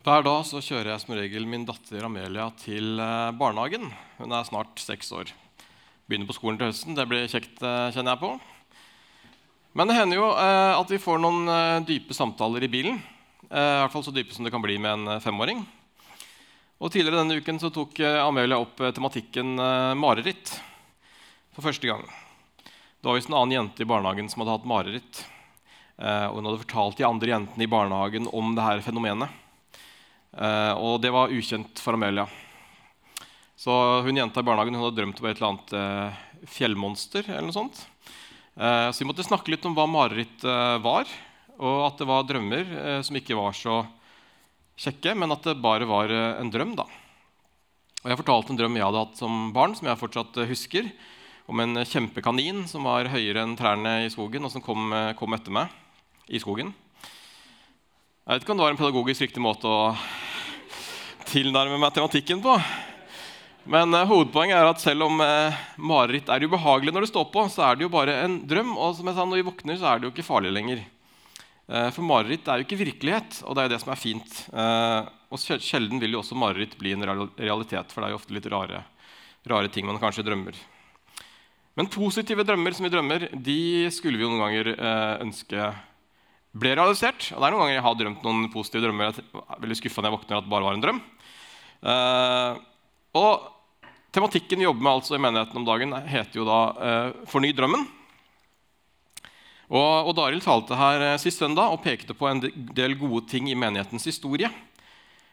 Hver dag så kjører jeg som regel min datter Amelia til eh, barnehagen. Hun er snart seks år. Begynner på skolen til høsten. Det blir kjekt, eh, kjenner jeg på. Men det hender jo eh, at vi får noen dype samtaler i bilen. I hvert fall så dype som det kan bli med en femåring. Og Tidligere denne uken så tok Amelia opp tematikken mareritt for første gang. Det var visst en annen jente i barnehagen som hadde hatt mareritt. Og hun hadde fortalt de andre jentene i barnehagen om det her fenomenet. Uh, og det var ukjent for Amelia. Så hun jenta i barnehagen hun hadde drømt om et eller annet uh, fjellmonster. eller noe sånt. Uh, så vi måtte snakke litt om hva mareritt var, og at det var drømmer som ikke var så kjekke, men at det bare var en drøm. da. Og Jeg fortalte en drøm jeg hadde hatt som barn, som jeg fortsatt husker, om en kjempekanin som var høyere enn trærne i skogen, og som kom, kom etter meg i skogen. Jeg vet ikke om det var en pedagogisk riktig måte å tilnærme matematikken på. Men eh, hovedpoenget er at selv om eh, mareritt er ubehagelig når det står på, så er det jo bare en drøm. Og som jeg sa, når vi våkner, så er det jo ikke farlig lenger. Eh, for mareritt er jo ikke virkelighet, og det er jo det som er fint. og sjelden vil jo også mareritt bli en realitet, for det er jo ofte litt rare, rare ting man kanskje drømmer. Men positive drømmer som vi drømmer, de skulle vi jo noen ganger ønske ble realisert. Og det er noen ganger jeg har drømt noen positive drømmer. Jeg er veldig skuffa når jeg våkner at det bare var en drøm. Uh, og Tematikken vi jobber med altså i menigheten om dagen, heter jo da uh, 'Forny drømmen'. Og, og Daril talte her uh, sist søndag og pekte på en del gode ting i menighetens historie.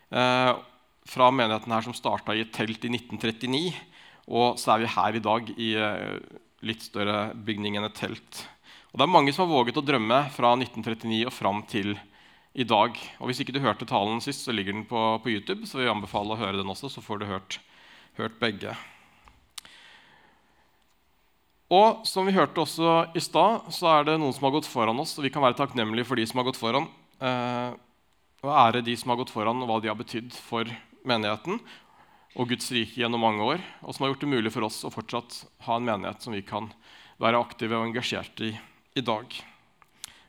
Fra menigheten her som starta i et telt i 1939, og så er vi her i dag i litt større bygning enn et telt. Og Det er mange som har våget å drømme fra 1939 og fram til i dag. Og Hvis ikke du hørte talen sist, så ligger den på, på YouTube. Så vil jeg anbefale å høre den også, så får du hørt, hørt begge. Og som vi hørte også i stad, så er det noen som har gått foran oss. Og vi kan være takknemlige for de som har gått foran. Eh, og ære de som har gått foran, og hva de har betydd for menigheten og Guds rike gjennom mange år. Og som har gjort det mulig for oss å fortsatt ha en menighet som vi kan være aktive og engasjerte i i dag.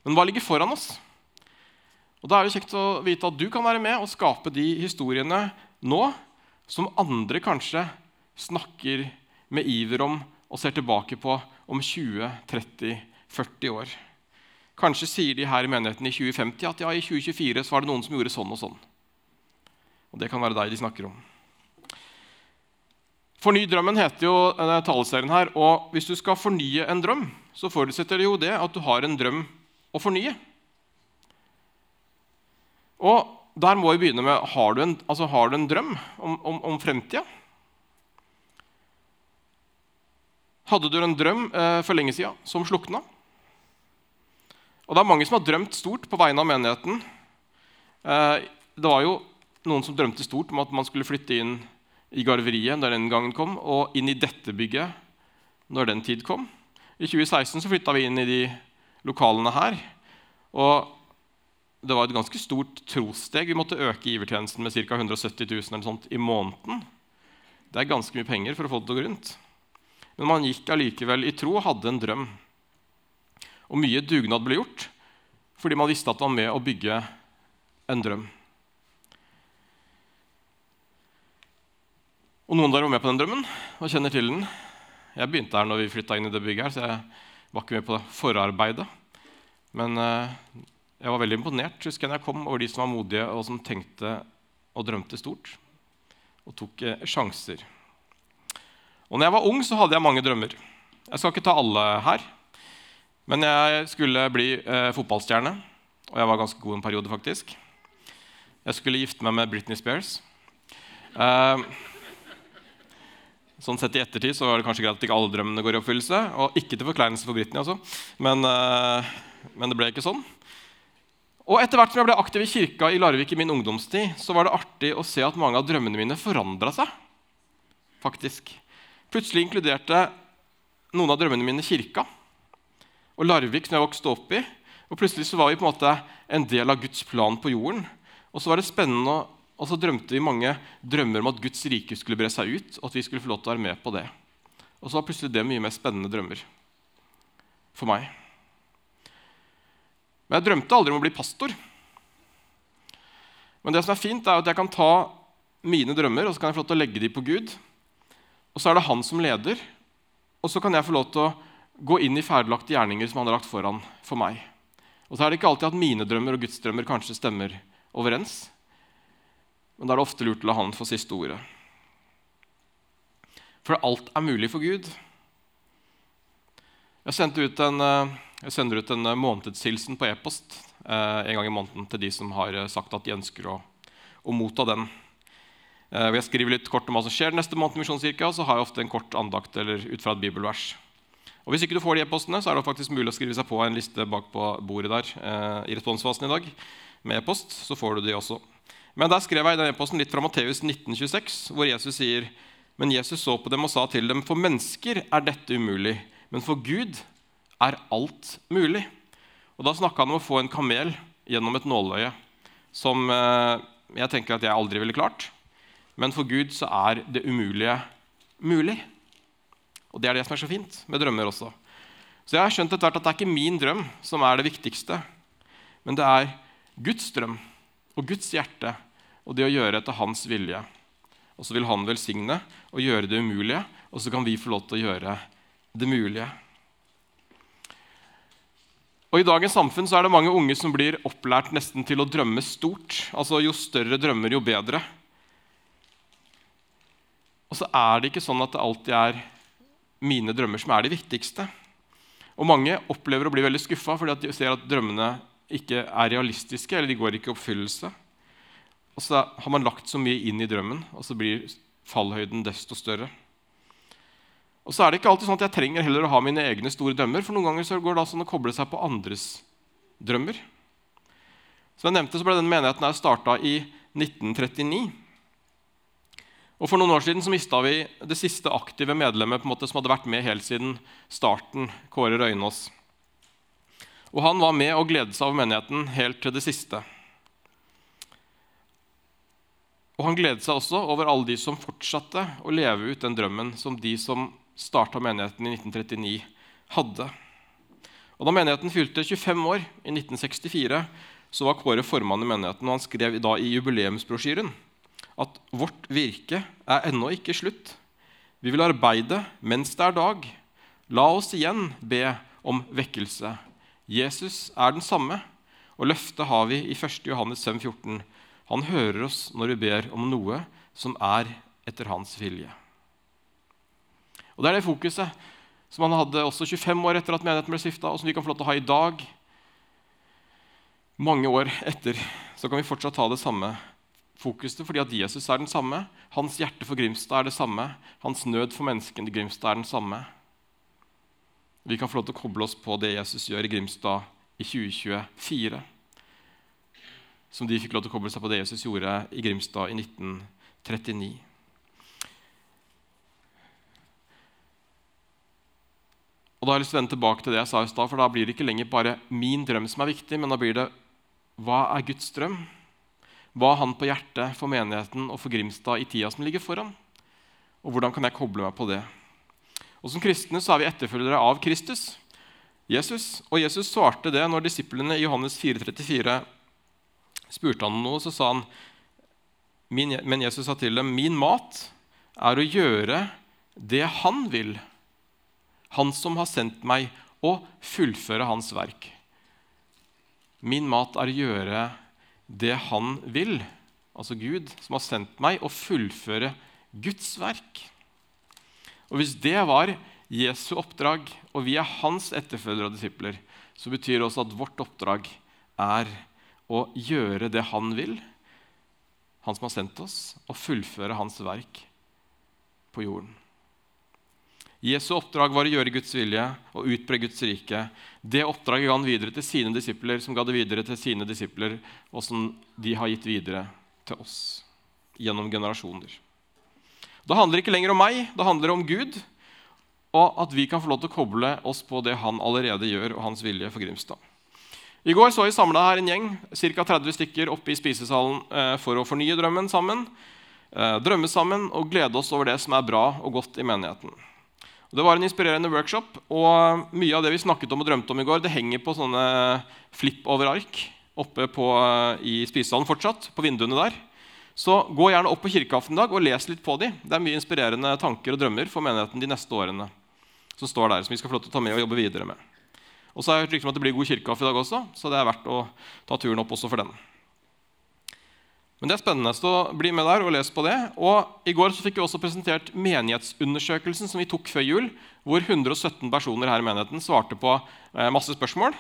Men hva ligger foran oss? Og Da er det kjekt å vite at du kan være med og skape de historiene nå som andre kanskje snakker med iver om og ser tilbake på om 20, 30, 40 år. Kanskje sier de her i menigheten i 2050 at ja, i 2024 så var det noen som gjorde sånn og sånn. Og det kan være deg de snakker om. Forny drømmen heter jo denne taleserien her. Og hvis du skal fornye en drøm, så forutsetter det jo det at du har en drøm å fornye. Og der må vi begynne med har du en, altså har du en drøm om, om, om fremtida. Hadde du en drøm eh, for lenge sida som slukna? Og det er mange som har drømt stort på vegne av menigheten. Eh, det var jo noen som drømte stort om at man skulle flytte inn i garveriet når den gangen kom, og inn i dette bygget når den tid kom. I 2016 så flytta vi inn i de lokalene her. Og det var et ganske stort trossteg. Vi måtte øke givertjenesten med ca. 170 000 eller sånt i måneden. Det er ganske mye penger for å få det til å gå rundt. Men man gikk allikevel i tro og hadde en drøm. Og mye dugnad ble gjort fordi man visste at man var med å bygge en drøm. Og noen der var med på den drømmen og kjenner til den. Jeg begynte her når vi flytta inn i det bygget, her, så jeg var ikke med på forarbeidet. Men uh, jeg var veldig imponert husker jeg, når jeg kom over de som var modige og som tenkte og drømte stort og tok uh, sjanser. Og når jeg var ung, så hadde jeg mange drømmer. Jeg skal ikke ta alle her. Men jeg skulle bli uh, fotballstjerne, og jeg var ganske god en periode, faktisk. Jeg skulle gifte meg med Britney Spears. Uh, Sånn sett i ettertid så var det kanskje greit at ikke alle drømmene går i oppfyllelse. Og ikke til forkleinelse for Britney, altså. Men, uh, men, det ble ikke sånn. Og etter hvert som jeg ble aktiv i kirka i Larvik i min ungdomstid, så var det artig å se at mange av drømmene mine forandra seg. faktisk. Plutselig inkluderte noen av drømmene mine kirka. Og Larvik som jeg vokste opp i. Og plutselig så var vi på en måte en del av Guds plan på jorden. Og så var det spennende å og så drømte vi mange drømmer om at Guds rike skulle bre seg ut. og at vi skulle få lov til å være med på det. Og så var plutselig det mye mer spennende drømmer for meg. Men jeg drømte aldri om å bli pastor. Men det som er fint, er at jeg kan ta mine drømmer og så kan jeg få lov til å legge dem på Gud. Og så er det han som leder, og så kan jeg få lov til å gå inn i ferdiglagte gjerninger som han har lagt foran for meg. Og så er det ikke alltid at mine drømmer og Guds drømmer kanskje stemmer overens. Men da er det ofte lurt å la han få siste ordet. For alt er mulig for Gud. Jeg, ut en, eh, jeg sender ut en eh, månedshilsen på e-post eh, en gang i måneden til de som har sagt at de ønsker å, å motta den. Jeg skriver litt kort om hva som skjer neste måned, misjonskirka, og så har jeg ofte en kort andakt eller ut fra et bibelvers. Og Hvis ikke du får de e-postene, så er det faktisk mulig å skrive seg på en liste bak på bordet der i responsfasen i dag med e-post. Så får du de også. Men der skrev jeg i den e-posten litt fra Matteus 1926, hvor Jesus sier Men Jesus så på dem og sa til dem, for mennesker er dette umulig, men for Gud er alt mulig. Og Da snakka han om å få en kamel gjennom et nåløye, som eh, jeg tenker at jeg aldri ville klart. Men for Gud så er det umulige mulig. Og det er det som er så fint med drømmer også. Så jeg har skjønt etter hvert at det er ikke min drøm som er det viktigste, men det er Guds drøm og Guds hjerte og det å gjøre etter hans vilje. Og så vil han velsigne og gjøre det umulige, og så kan vi få lov til å gjøre det mulige. Og I dagens samfunn så er det mange unge som blir opplært nesten til å drømme stort. Altså Jo større drømmer, jo bedre. Og så er det ikke sånn at det alltid er mine drømmer som er de viktigste. Og Mange opplever å bli veldig skuffa fordi de ser at drømmene ikke er realistiske, eller de går ikke i oppfyllelse. Og så har man lagt så mye inn i drømmen, og så blir fallhøyden desto større. Og så er det ikke alltid sånn at jeg trenger heller å ha mine egne store drømmer, for noen ganger så går det sånn å koble seg på andres drømmer. Som jeg nevnte, så ble den menigheten starta i 1939. Og For noen år siden så mista vi det siste aktive medlemmet på en måte som hadde vært med helt siden starten. Kåre Røynås. Og Han var med og gledet seg over menigheten helt til det siste. Og Han gledet seg også over alle de som fortsatte å leve ut den drømmen som de som starta menigheten i 1939, hadde. Og Da menigheten fylte 25 år, i 1964, så var Kåre formann i menigheten. og Han skrev da i jubileumsbrosjyren at vårt virke er ennå ikke slutt. Vi vil arbeide mens det er dag. La oss igjen be om vekkelse. Jesus er den samme, og løftet har vi i 1. Johannes 5, 14. Han hører oss når vi ber om noe som er etter hans vilje. Og Det er det fokuset som han hadde også 25 år etter at menigheten ble stifta, og som vi kan få lov til å ha i dag. Mange år etter så kan vi fortsatt ha det samme fokuset fordi at Jesus er den samme. Hans hjerte for Grimstad er det samme. Hans nød for menneskene i Grimstad er den samme. Vi kan få lov til å koble oss på det Jesus gjør i Grimstad i 2024. Som de fikk lov til å koble seg på det Jesus gjorde i Grimstad i 1939. Og da har jeg lyst til å vende tilbake til det jeg sa i stad, for da blir det ikke lenger bare min drøm som er viktig, men da blir det hva er Guds drøm? hva han på hjertet for menigheten og for Grimstad i tida som ligger foran. Og hvordan kan jeg koble meg på det? Og Som kristne så er vi etterfølgere av Kristus, Jesus. Og Jesus svarte det når disiplene i Johannes 4,34 spurte han om noe. Så sa han, men Jesus sa til dem, 'Min mat er å gjøre det Han vil, Han som har sendt meg, og fullføre Hans verk.' Min mat er å gjøre det han vil, altså Gud, som har sendt meg, og fullføre Guds verk. Og Hvis det var Jesu oppdrag, og vi er hans etterfølgere og disipler, så betyr det også at vårt oppdrag er å gjøre det han vil, han som har sendt oss, og fullføre hans verk på jorden. Jesu oppdrag var å gjøre Guds vilje og utbre Guds rike. Det oppdraget ga han videre til sine disipler, som ga det videre til sine disipler, og som de har gitt videre til oss gjennom generasjoner. Det handler ikke lenger om meg, det handler om Gud, og at vi kan få lov til å koble oss på det han allerede gjør, og hans vilje for Grimstad. I går så vi samla her en gjeng, ca. 30 stykker, oppe i spisesalen eh, for å fornye drømmen sammen. Eh, drømme sammen og glede oss over det som er bra og godt i menigheten. Det var en inspirerende workshop, og mye av det vi snakket om og drømte om i går, det henger på sånne flipp over ark. oppe på, eh, i spisesalen fortsatt, på vinduene der. Så gå gjerne opp på kirkeaften i dag og les litt på de. Det er mye inspirerende tanker og drømmer for menigheten de neste årene. som står der, som vi skal få lov til å ta med og jobbe videre med. Og så har jeg hørt rykter om at det blir god kirkekaffe i dag også, så det er verdt å ta turen opp også for den. Men det er spennende, så bli med der og les på det. Og I går så fikk vi også presentert menighetsundersøkelsen som vi tok før jul, hvor 117 personer her i menigheten svarte på eh, masse spørsmål.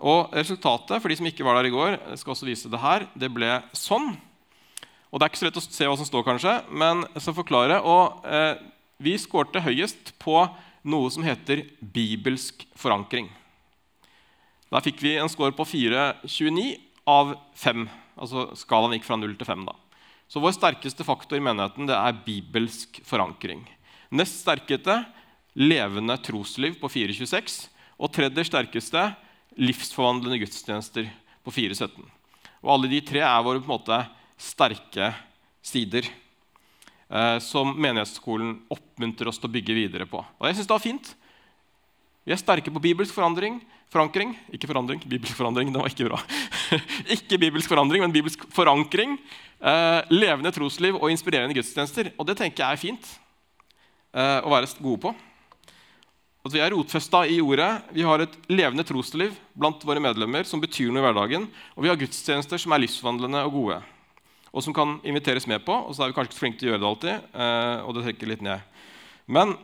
Og Resultatet for de som ikke var der i går, jeg skal også vise det her, det ble sånn. Og Det er ikke så lett å se hva som står, kanskje, men jeg skal forklare. Og, eh, vi skårte høyest på noe som heter bibelsk forankring. Der fikk vi en score på 4,29 av 5. Altså skalaen gikk fra 0 til 5. da. Så vår sterkeste faktor i menigheten det er bibelsk forankring. Nest sterkeste levende trosliv på 4,26. Og tredje sterkeste livsforvandlende gudstjenester på 4,17. Og alle de tre er våre på en måte sterke sider eh, som menighetsskolen oppmuntrer oss til å bygge videre på. Og jeg synes det var fint. Vi er sterke på bibelsk forandring, forankring. Ikke forandring, bibelsk forandring. Det var ikke bra. ikke bibelsk forandring, men bibelsk forankring. Eh, levende trosliv og inspirerende gudstjenester. Og det tenker jeg er fint eh, å være gode på. At vi er rotfesta i ordet. Vi har et levende trosliv blant våre medlemmer som betyr noe i hverdagen. Og vi har gudstjenester som er livsvandlende og gode og som kan inviteres med på. Og så er vi kanskje ikke flinke til å gjøre det alltid. Eh, og det trekker litt ned. Men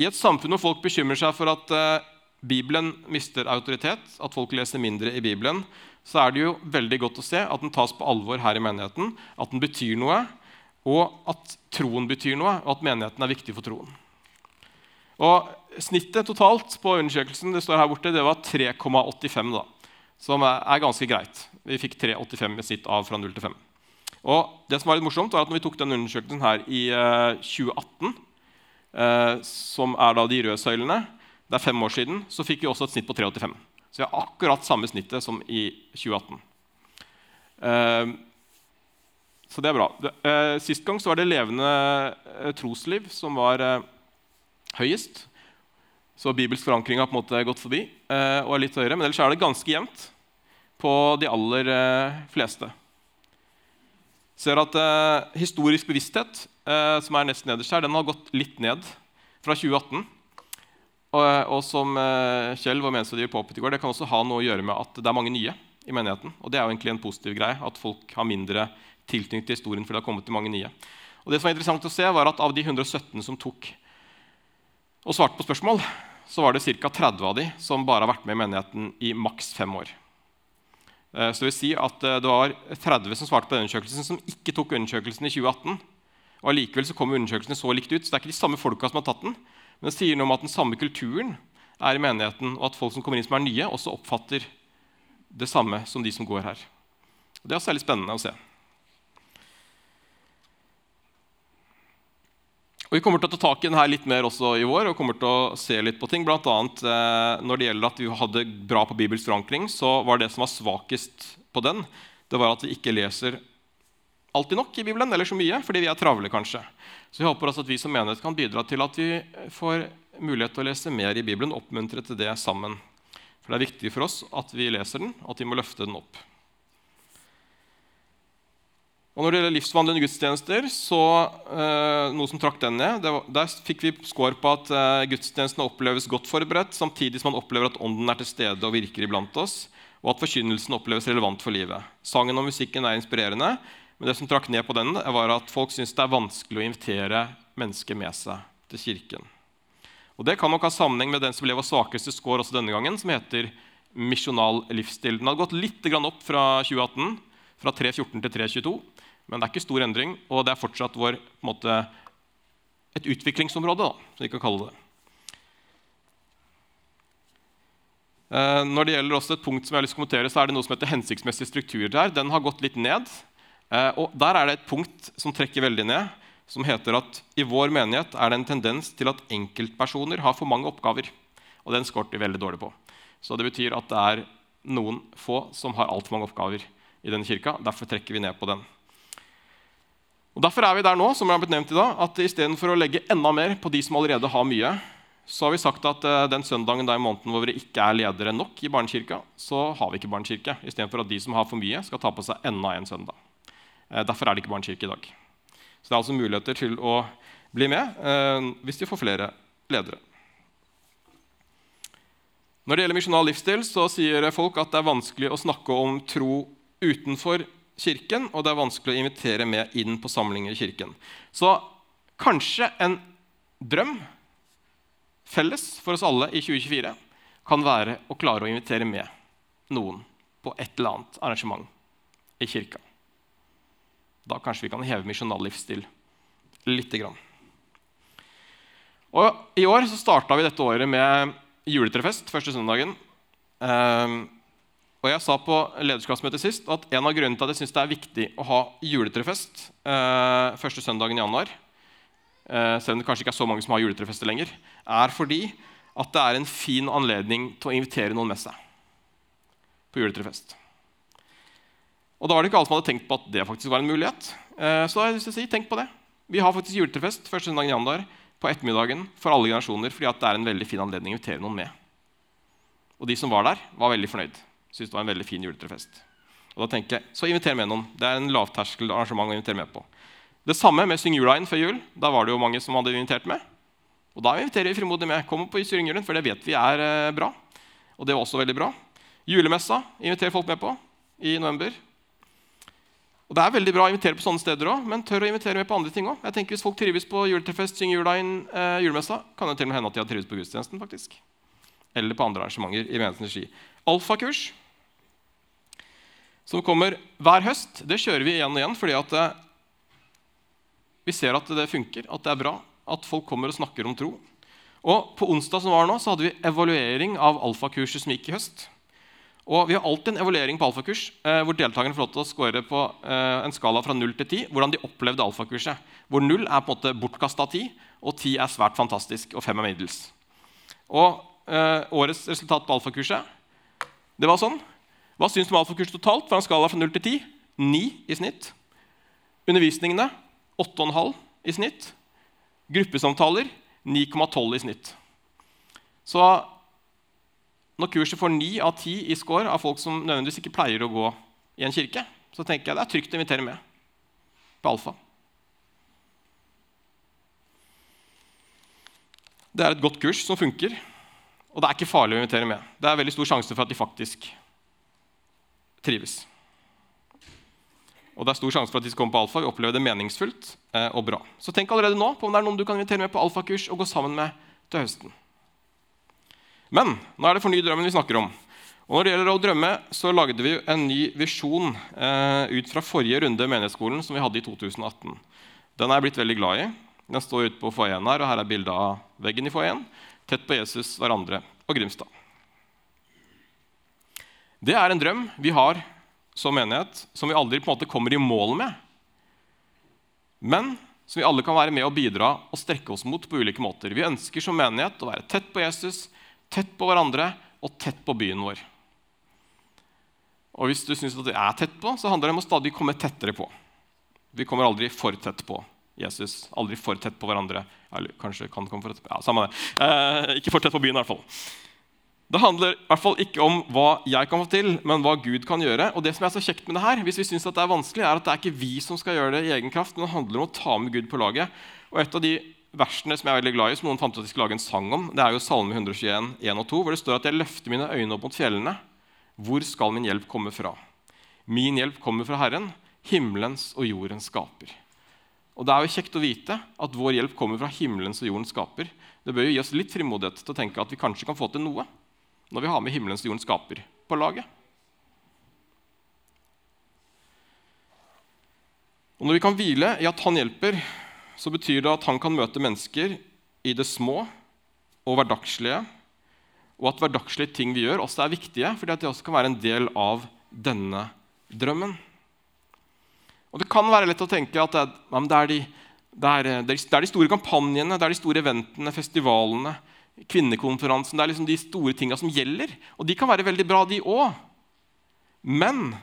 i et samfunn hvor folk bekymrer seg for at eh, Bibelen mister autoritet, at folk leser mindre i Bibelen, så er det jo veldig godt å se at den tas på alvor her i menigheten. At den betyr noe, og at troen betyr noe, og at menigheten er viktig for troen. Og Snittet totalt på undersøkelsen det står her borte, det var 3,85, da, som er ganske greit. Vi fikk 3,85 i snitt av fra 0 til 5. Og det som var litt morsomt var at når vi tok den undersøkelsen her i uh, eh, 2018, uh, eh, som er da de røde søylene, det er fem år siden, så fikk vi også et snitt på 3,85. Så vi har akkurat samme snittet som i 2018. Uh, eh, så det er bra. Sist gang så var det levende trosliv som var høyest. Så bibelsk forankring har på en måte gått forbi og er litt høyere. Men ellers er det ganske jevnt på de aller fleste ser at eh, historisk bevissthet, eh, som er nest nederst her, den har gått litt ned fra 2018. Og, og som eh, Kjell, vår menighetsrådgiver påpekte i går, det kan også ha noe å gjøre med at det er mange nye i menigheten. Og det er jo egentlig en positiv greie, at folk har mindre tilknytning til historien fordi det har kommet til mange nye. Og det som var interessant å se, var at av de 117 som tok og svarte på spørsmål, så var det ca. 30 av de som bare har vært med i menigheten i maks fem år. Eh, så det vil si at eh, det var 30 som svarte på den undersøkelsen, som ikke tok undersøkelsen i 2018. Og Allikevel så kommer undersøkelsene så likt ut. så Det er ikke de samme folka som har tatt den, men det sier noe om at den samme kulturen er i menigheten, og at folk som kommer inn som er nye, også oppfatter det samme som de som går her. Og det er veldig spennende å se. Og Vi kommer til å ta tak i denne litt mer også i vår og kommer til å se litt på ting. Blant annet, eh, når det gjelder at vi hadde bra på Bibels forankring, så var det som var svakest på den, det var at vi ikke leser alltid nok i Bibelen, eller så mye, fordi vi er travle, kanskje. Så jeg håper også at vi som menighet kan bidra til at vi får mulighet til å lese mer i Bibelen, oppmuntre til det sammen. For det er viktig for oss at vi leser den, og at vi må løfte den opp. Og Når det gjelder livsvandlende gudstjenester, så eh, noe som trakk den ned, var, der fikk vi score på at eh, gudstjenestene oppleves godt forberedt, samtidig som man opplever at ånden er til stede og virker iblant oss, og at forkynnelsen oppleves relevant for livet. Sangen og musikken er inspirerende, men det som trakk ned på den, var at folk syns det er vanskelig å invitere mennesker med seg til kirken. Og Det kan nok ha sammenheng med den som ble vår svakeste score også denne gangen, som heter misjonal livsstil. Den hadde gått litt opp fra 2018, fra 3.14 til 3.22. Men det er ikke stor endring, og det er fortsatt vår, måte, et utviklingsområde. Da, som vi kan kalle det. Eh, når det gjelder også et punkt som jeg har lyst til å kommentere, så er det noe som heter hensiktsmessige strukturer der. Den har gått litt ned. Eh, og Der er det et punkt som trekker veldig ned, som heter at i vår menighet er det en tendens til at enkeltpersoner har for mange oppgaver. Og den skåret vi veldig dårlig på. Så det betyr at det er noen få som har altfor mange oppgaver i denne kirka. Derfor trekker vi ned på den. Og Derfor er vi der nå som har blitt nevnt i dag, at istedenfor å legge enda mer på de som allerede har mye, så har vi sagt at uh, den søndagen da i måneden hvor vi ikke er ledere nok i barnekirka, så har vi ikke barnekirke. Istedenfor at de som har for mye, skal ta på seg enda en søndag. Uh, derfor er det ikke barnekirke i dag. Så det er altså muligheter til å bli med uh, hvis vi får flere ledere. Når det gjelder misjonal livsstil, så sier folk at det er vanskelig å snakke om tro utenfor kirken, og det er vanskelig å invitere med inn på samlinger i kirken. Så kanskje en drøm felles for oss alle i 2024 kan være å klare å invitere med noen på et eller annet arrangement i kirka. Da kanskje vi kan heve misjonal livsstil lite grann. Og I år så starta vi dette året med juletrefest første søndagen. Um, og Jeg sa på lederskapsmøtet sist at en av grunnene til at jeg synes det er viktig å ha juletrefest uh, første søndagen i januar, uh, selv om det kanskje ikke er så mange som har juletrefester lenger, er fordi at det er en fin anledning til å invitere noen med seg på juletrefest. Og da var det ikke alle som hadde tenkt på at det faktisk var en mulighet. Så da har jeg lyst til å si, tenk på det. Vi har faktisk juletrefest første søndag i januar på ettermiddagen for alle generasjoner fordi det er en veldig fin anledning å invitere noen med. Og de som var der, var veldig fornøyd. Syntes det var en veldig fin juletrefest. Og da tenker jeg, Så inviter med noen. Det er en lavterskelarrangement å invitere med på. Det samme med Syng jula inn før jul. Da var det jo mange som hadde invitert med. Og da inviterer vi frimodig med. Kom på Syng julen, for det vet vi er eh, bra. Og det var også veldig bra. Julemessa inviterer folk med på i november. Og Det er veldig bra å invitere på sånne steder òg, men tør å invitere med på andre ting òg. Hvis folk trives på juletrefest, synger jula inn eh, julemessa, kan det til og med hende at de har trives på gudstjenesten. faktisk. Eller på andre arrangementer i menighetens regi. Alfakurs, som kommer hver høst, det kjører vi igjen og igjen fordi at eh, vi ser at det funker, at det er bra, at folk kommer og snakker om tro. Og På onsdag som var nå, så hadde vi evaluering av alfakurset som gikk i høst. Og Vi har alltid en evaluering på alfakurs eh, hvor deltakerne får lov til å score på eh, en skala fra 0 til 10 hvordan de opplevde alfakurset. Hvor 0 er på en måte bortkasta 10, og 10 er svært fantastisk, og 5 er middels. Og eh, Årets resultat på alfakurset det var sånn. Hva syns du om alfakurset totalt fra en skala fra 0 til 10? 9 i snitt. Undervisningene 8,5 i snitt. Gruppesamtaler 9,12 i snitt. Så når kurset får ni av ti i score av folk som nødvendigvis ikke pleier å gå i en kirke, så tenker jeg det er trygt å invitere med på alfa. Det er et godt kurs som funker, og det er ikke farlig å invitere med. Det er veldig stor sjanse for at de faktisk trives. Og det er stor sjanse for at de skal komme på alfa og oppleve det meningsfullt eh, og bra. Så tenk allerede nå på om det er noen du kan invitere med på alfakurs og gå sammen med til høsten. Men nå er det forny drømmen vi snakker om. Og når det gjelder å drømme, så lagde vi en ny visjon eh, ut fra forrige runde i menighetsskolen som vi hadde i 2018. Den er jeg blitt veldig glad i. Den står ute på foajeen her, og her er bilde av veggen i foajeen. Tett på Jesus, hverandre og Grimstad. Det er en drøm vi har som menighet, som vi aldri på en måte kommer i mål med. Men som vi alle kan være med og bidra og strekke oss mot på ulike måter. Vi ønsker som menighet å være tett på Jesus, tett på hverandre og tett på byen vår. Og hvis du syns det er tett på, så handler det om å stadig komme tettere på. Vi kommer aldri for tett på Jesus. Aldri for tett på hverandre. Eller kanskje kan komme for tett på. Ja, samme det. Eh, ikke for tett på byen, i hvert fall. Det handler i hvert fall ikke om hva jeg kan få til, men hva Gud kan gjøre. Og det som er så kjekt med det her, hvis vi synes det er vanskelig, er at det er ikke vi som skal gjøre det i egen kraft, men det handler om å ta med Gud på laget. Og et av de versene som jeg er veldig glad i, som noen fant ut at de skulle lage en sang om, det er jo Salme 121, 1 og 2, hvor det står at jeg løfter mine øyne opp mot fjellene. Hvor skal min hjelp komme fra? Min hjelp kommer fra Herren, himmelens og jordens skaper. Og Det er jo kjekt å vite at vår hjelp kommer fra himmelens og jordens skaper. Det bør jo gi oss litt frimodighet til å tenke at vi kanskje kan få til noe når vi har med himmelens og jordens skaper på laget. Og Når vi kan hvile i at Han hjelper, så betyr det at han kan møte mennesker i det små og hverdagslige, og at hverdagslige ting vi gjør, også er viktige, fordi at de også kan være en del av denne drømmen. Og Det kan være lett å tenke at det er, det er, de, det er, det er de, store kampanjene, det er de store eventene, festivalene, kvinnekonferansen Det er liksom de store tinga som gjelder. Og de kan være veldig bra, de òg. Men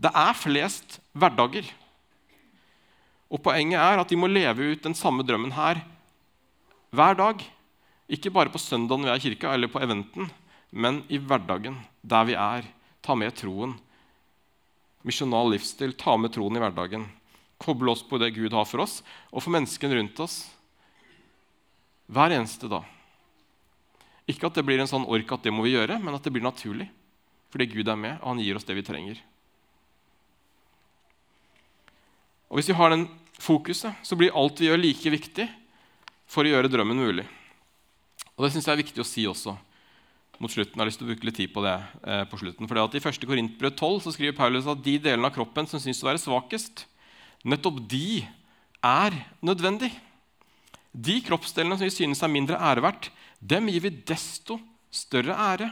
det er flest hverdager. Og Poenget er at de må leve ut den samme drømmen her hver dag. Ikke bare på søndagen vi er i kirka, eller på eventen, men i hverdagen, der vi er. Ta med troen. Misjonal livsstil. Ta med troen i hverdagen. Koble oss på det Gud har for oss, og for menneskene rundt oss. Hver eneste dag. Ikke at det blir en sånn ork at det må vi gjøre, men at det blir naturlig. Fordi Gud er med, og han gir oss det vi trenger. Og Hvis vi har den fokuset, så blir alt vi gjør, like viktig for å gjøre drømmen mulig. Og Det synes jeg er viktig å si også mot slutten. Jeg har lyst til å bruke litt tid på det eh, på slutten. For det at I 1. Korintbrød 12 så skriver Paulus at de delene av kroppen som syns å være svakest, nettopp de er nødvendig. De kroppsdelene som vi synes er mindre æreverdt, dem gir vi desto større ære.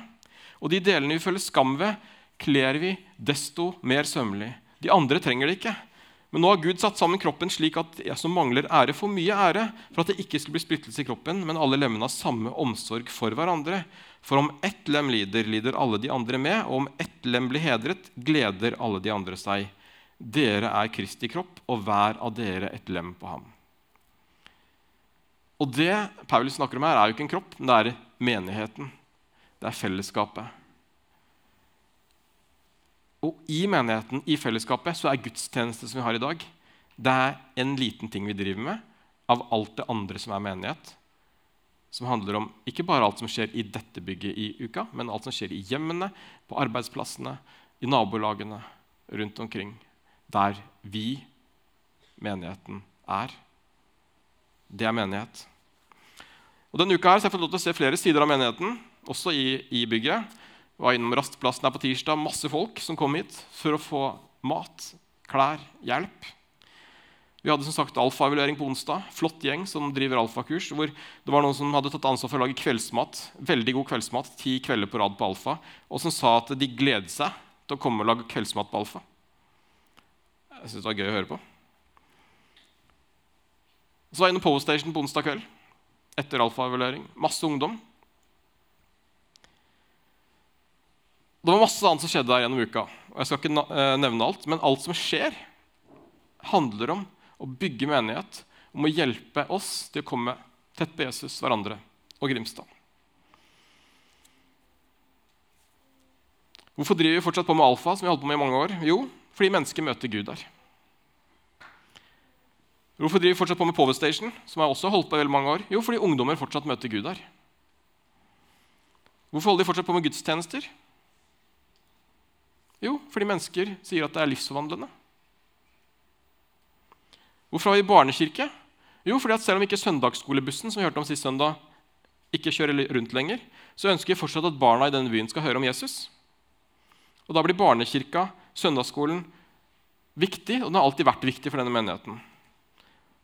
Og de delene vi føler skam ved, kler vi desto mer sømmelig. De andre trenger det ikke. Men nå har Gud satt sammen kroppen slik at jeg som mangler ære, får mye ære, for at det ikke skal bli splittelse i kroppen, men alle lemmene har samme omsorg for hverandre. For om ett lem lider, lider alle de andre med, og om ett lem blir hedret, gleder alle de andre seg. Dere er Kristi kropp, og hver av dere et lem på ham. Og det Paulus snakker om her, er jo ikke en kropp, men det er menigheten. Det er fellesskapet. Og i menigheten, i fellesskapet, så er gudstjeneste som vi har i dag, det er en liten ting vi driver med av alt det andre som er menighet. Som handler om ikke bare alt som skjer i dette bygget i uka, men alt som skjer i hjemmene, på arbeidsplassene, i nabolagene, rundt omkring. Der vi, menigheten, er. Det er menighet. Og Denne uka her så har jeg fått lov til å se flere sider av menigheten, også i, i bygget var innom Rastplassen her på tirsdag. Masse folk som kom hit for å få mat, klær, hjelp. Vi hadde som sagt alfaevaluering på onsdag. Flott gjeng som driver alfakurs. hvor det var noen som hadde tatt ansvar for å lage kveldsmat. Veldig god kveldsmat, ti kvelder på rad på Alfa. Og som sa at de gleder seg til å komme og lage kveldsmat på Alfa. Jeg synes det var gøy å høre på. Så var jeg innom på Station på onsdag kveld etter alfaevaluering. Masse ungdom. Det var masse annet som skjedde der gjennom uka. og Jeg skal ikke eh, nevne alt, men alt som skjer, handler om å bygge menighet, om å hjelpe oss til å komme tett på Jesus, hverandre og Grimstad. Hvorfor driver vi fortsatt på med alfa, som vi har holdt på med i mange år? Jo, fordi mennesker møter Gud der. Hvorfor driver vi fortsatt på med Power Station, som jeg også holdt på i veldig mange år? Jo, fordi ungdommer fortsatt møter Gud der. Hvorfor holder de fortsatt på med gudstjenester? Jo, fordi mennesker sier at det er livsforvandlende. Hvorfor har vi barnekirke? Jo, fordi at selv om ikke søndagsskolebussen som vi hørte om sist søndag, ikke kjører rundt lenger, så ønsker vi fortsatt at barna i denne byen skal høre om Jesus. Og Da blir barnekirka, søndagsskolen, viktig, og den har alltid vært viktig for denne menigheten.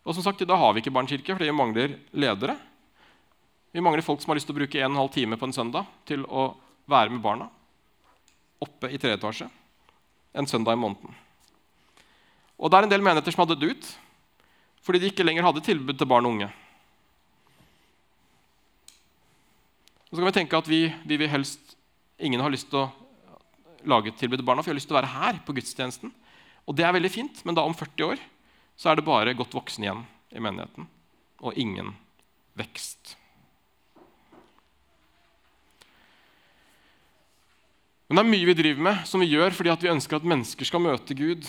Og som sagt, Da har vi ikke barnekirke fordi vi mangler ledere. Vi mangler folk som har lyst til å bruke en og en halv time på en søndag til å være med barna oppe i tredje etasje en søndag i måneden. Og det er en del menigheter som hadde dødd ut fordi de ikke lenger hadde tilbud til barn og unge. Og så kan vi tenke at vi, vi vil helst, Ingen har lyst til å lage et tilbud til barna, for vi har lyst til å være her på gudstjenesten. Og det er veldig fint, men da om 40 år så er det bare godt voksne igjen i menigheten. Og ingen vekst. Men det er mye vi driver med som vi gjør fordi vi ønsker at mennesker skal møte Gud.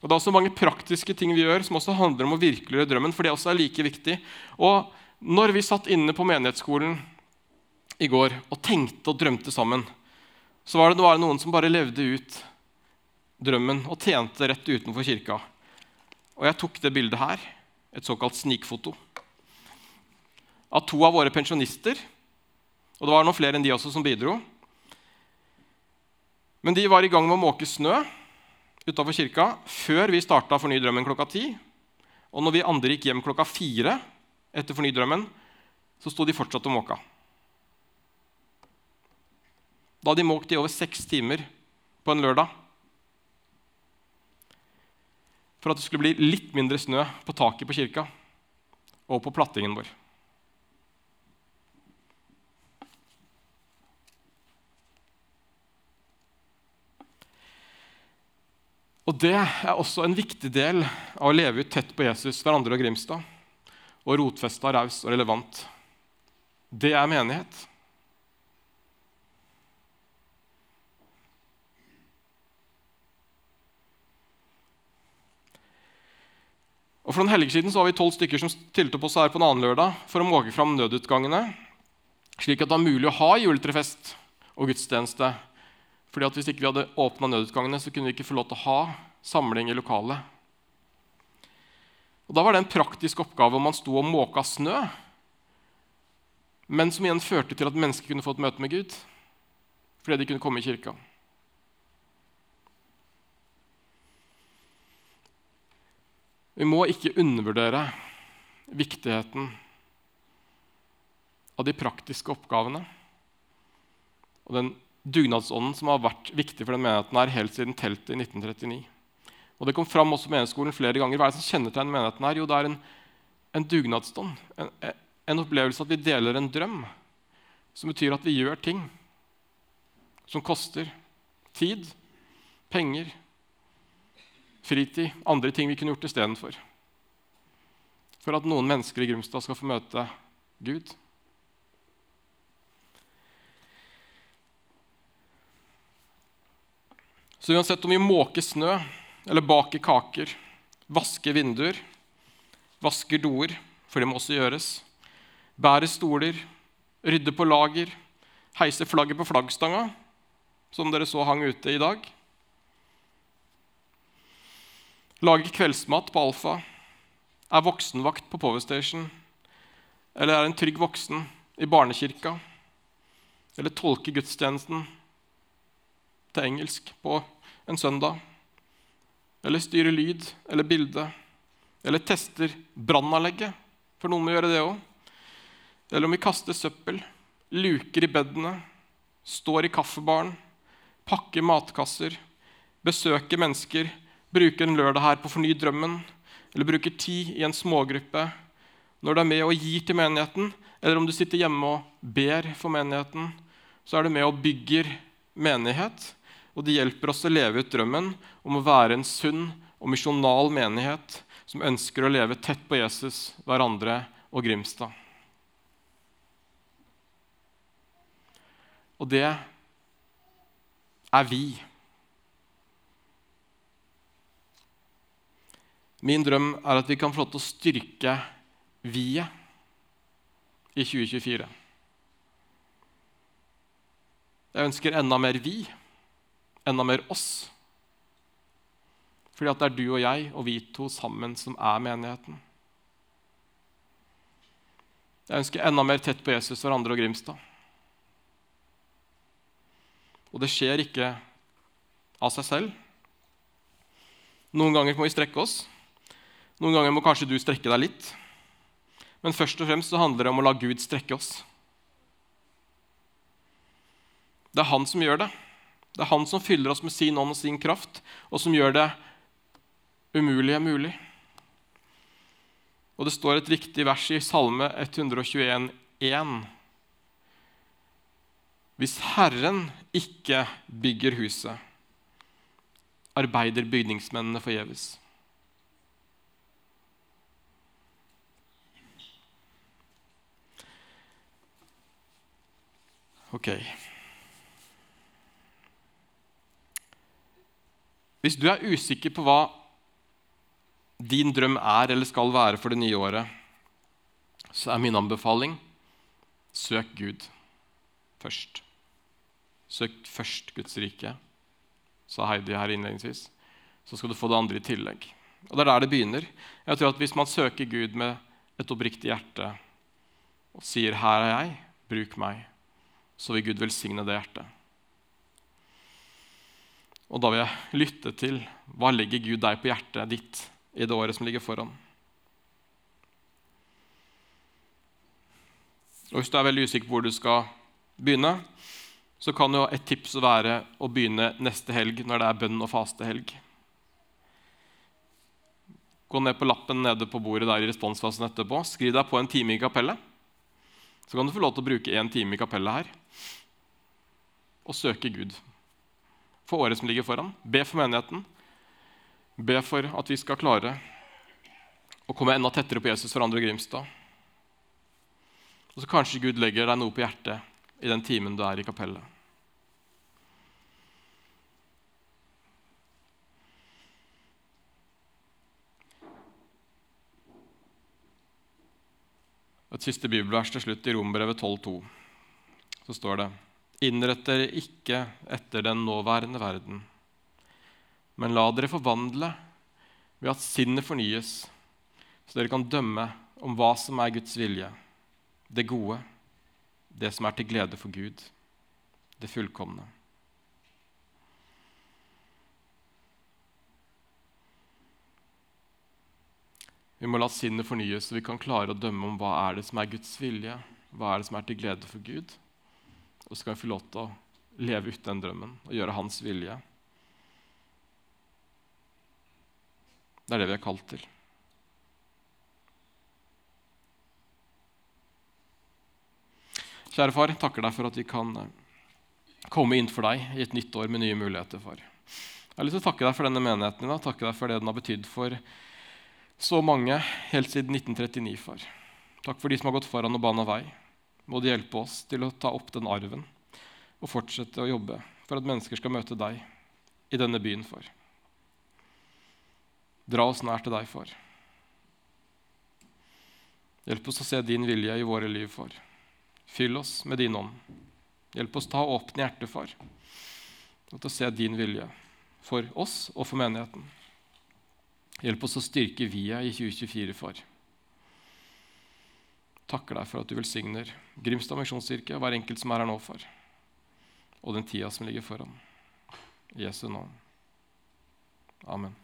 Og Det er også mange praktiske ting vi gjør som også handler om å virkeliggjøre drømmen. for det også er like viktig. Og når vi satt inne på menighetsskolen i går og tenkte og drømte sammen, så var det, noen som bare levde ut drømmen og tjente rett utenfor kirka. Og jeg tok det bildet her, et såkalt snikfoto, av to av våre pensjonister. Og det var noen flere enn de også som bidro. Men de var i gang med å måke snø utafor kirka før vi starta Forny drømmen klokka ti. Og når vi andre gikk hjem klokka fire etter Forny drømmen, så sto de fortsatt og måka. Da hadde de måkt i over seks timer på en lørdag for at det skulle bli litt mindre snø på taket på kirka og på plattingen vår. Og Det er også en viktig del av å leve ut tett på Jesus, hverandre og Grimstad, og rotfesta, raus og relevant. Det er menighet. Og For noen helger siden så var vi tolv stykker som stilte opp oss her på en annen lørdag for å måke fram nødutgangene, slik at det var mulig å ha juletrefest og gudstjeneste. Fordi at Hvis ikke vi hadde åpna nødutgangene, så kunne vi ikke få lov til å ha samling i lokalet. Og Da var det en praktisk oppgave om man sto og måka snø, men som igjen førte til at mennesker kunne få et møte med Gud fordi de kunne komme i kirka. Vi må ikke undervurdere viktigheten av de praktiske oppgavene og den dugnadsånden som har vært viktig for den menigheten her helt siden teltet i 1939. Og Det kom fram også menighetsskolen flere ganger. Hva er det som kjennetegner menigheten her? Jo, det er en, en dugnadsånd. En, en opplevelse at vi deler en drøm, som betyr at vi gjør ting som koster tid, penger, fritid, andre ting vi kunne gjort istedenfor. For at noen mennesker i Grimstad skal få møte Gud. Så uansett om vi måker snø, eller baker kaker, vasker vinduer, vasker doer, for det må også gjøres, bærer stoler, rydder på lager, heiser flagget på flaggstanga, som dere så hang ute i dag, lager kveldsmat på Alfa, er voksenvakt på Power Station, eller er en trygg voksen i barnekirka, eller tolker gudstjenesten til engelsk på en søndag, eller styrer lyd eller bilde, eller tester brannanlegget, for noen må gjøre det òg, eller om vi kaster søppel, luker i bedene, står i kaffebaren, pakker matkasser, besøker mennesker, bruker en lørdag her på å forny drømmen, eller bruker tid i en smågruppe, når du er med og gir til menigheten, eller om du sitter hjemme og ber for menigheten, så er du med og bygger menighet. Og det hjelper oss å leve ut drømmen om å være en sunn og misjonal menighet som ønsker å leve tett på Jesus, hverandre og Grimstad. Og det er vi. Min drøm er at vi kan få lov til å styrke vi-et i 2024. Jeg ønsker enda mer vi, enda mer oss. Fordi at det er du og jeg og vi to sammen som er menigheten. Jeg ønsker enda mer tett på Jesus, hverandre og Grimstad. Og det skjer ikke av seg selv. Noen ganger må vi strekke oss. Noen ganger må kanskje du strekke deg litt. Men først og fremst så handler det om å la Gud strekke oss. Det er han som gjør det. Det er han som fyller oss med sin ånd og sin kraft, og som gjør det umulige mulig. Og det står et viktig vers i Salme 121, 1. Hvis Herren ikke bygger huset, arbeider bygningsmennene forgjeves. Ok. Hvis du er usikker på hva din drøm er eller skal være for det nye året, så er min anbefaling søk Gud først. Søk først Guds rike, sa Heidi her innledningsvis. Så skal du få det andre i tillegg. Og Det er der det begynner. Jeg tror at Hvis man søker Gud med et oppriktig hjerte og sier 'Her er jeg, bruk meg', så vil Gud velsigne det hjertet. Og da vil jeg lytte til hva legger Gud deg på hjertet ditt i det året som ligger foran. Og Hvis du er veldig usikker på hvor du skal begynne, så kan jo et tips være å begynne neste helg når det er bønn og fastehelg. Gå ned på lappen nede på bordet der i responsfasen etterpå. Skriv deg på en time i kapellet. Så kan du få lov til å bruke én time i kapellet her og søke Gud for året som ligger foran. Be for menigheten. Be for at vi skal klare å komme enda tettere på Jesus for andre Grimstad. Og så kanskje Gud legger deg noe på hjertet i den timen du er i kapellet. Et siste bibelvers til slutt i Rombrevet 12,2. Så står det Innrett dere ikke etter den nåværende verden, men la dere forvandle ved at sinnet fornyes, så dere kan dømme om hva som er Guds vilje, det gode, det som er til glede for Gud, det fullkomne. Vi må la sinnet fornyes, så vi kan klare å dømme om hva er det som er Guds vilje, hva er det som er til glede for Gud. Og skal få lov til å leve ut den drømmen og gjøre Hans vilje. Det er det vi er kalt til. Kjære far, takker deg for at vi kan eh, komme inn for deg i et nytt år med nye muligheter. far. Jeg har lyst til å takke deg for denne menigheten i takke deg for det den har betydd for så mange helt siden 1939, far. Takk for de som har gått foran og bana vei. Må du hjelpe oss til å ta opp den arven og fortsette å jobbe for at mennesker skal møte deg i denne byen, for. Dra oss nær til deg, for. Hjelp oss å se din vilje i våre liv, for. Fyll oss med din ånd. Hjelp oss å ha åpne hjerter, for, og til å se din vilje for oss og for menigheten. Hjelp oss å styrke VIA i 2024, far. Takker deg for at du velsigner Grimstad misjonskirke og hver enkelt som er her nå, far. Og den tida som ligger foran. I Jesu navn. Amen.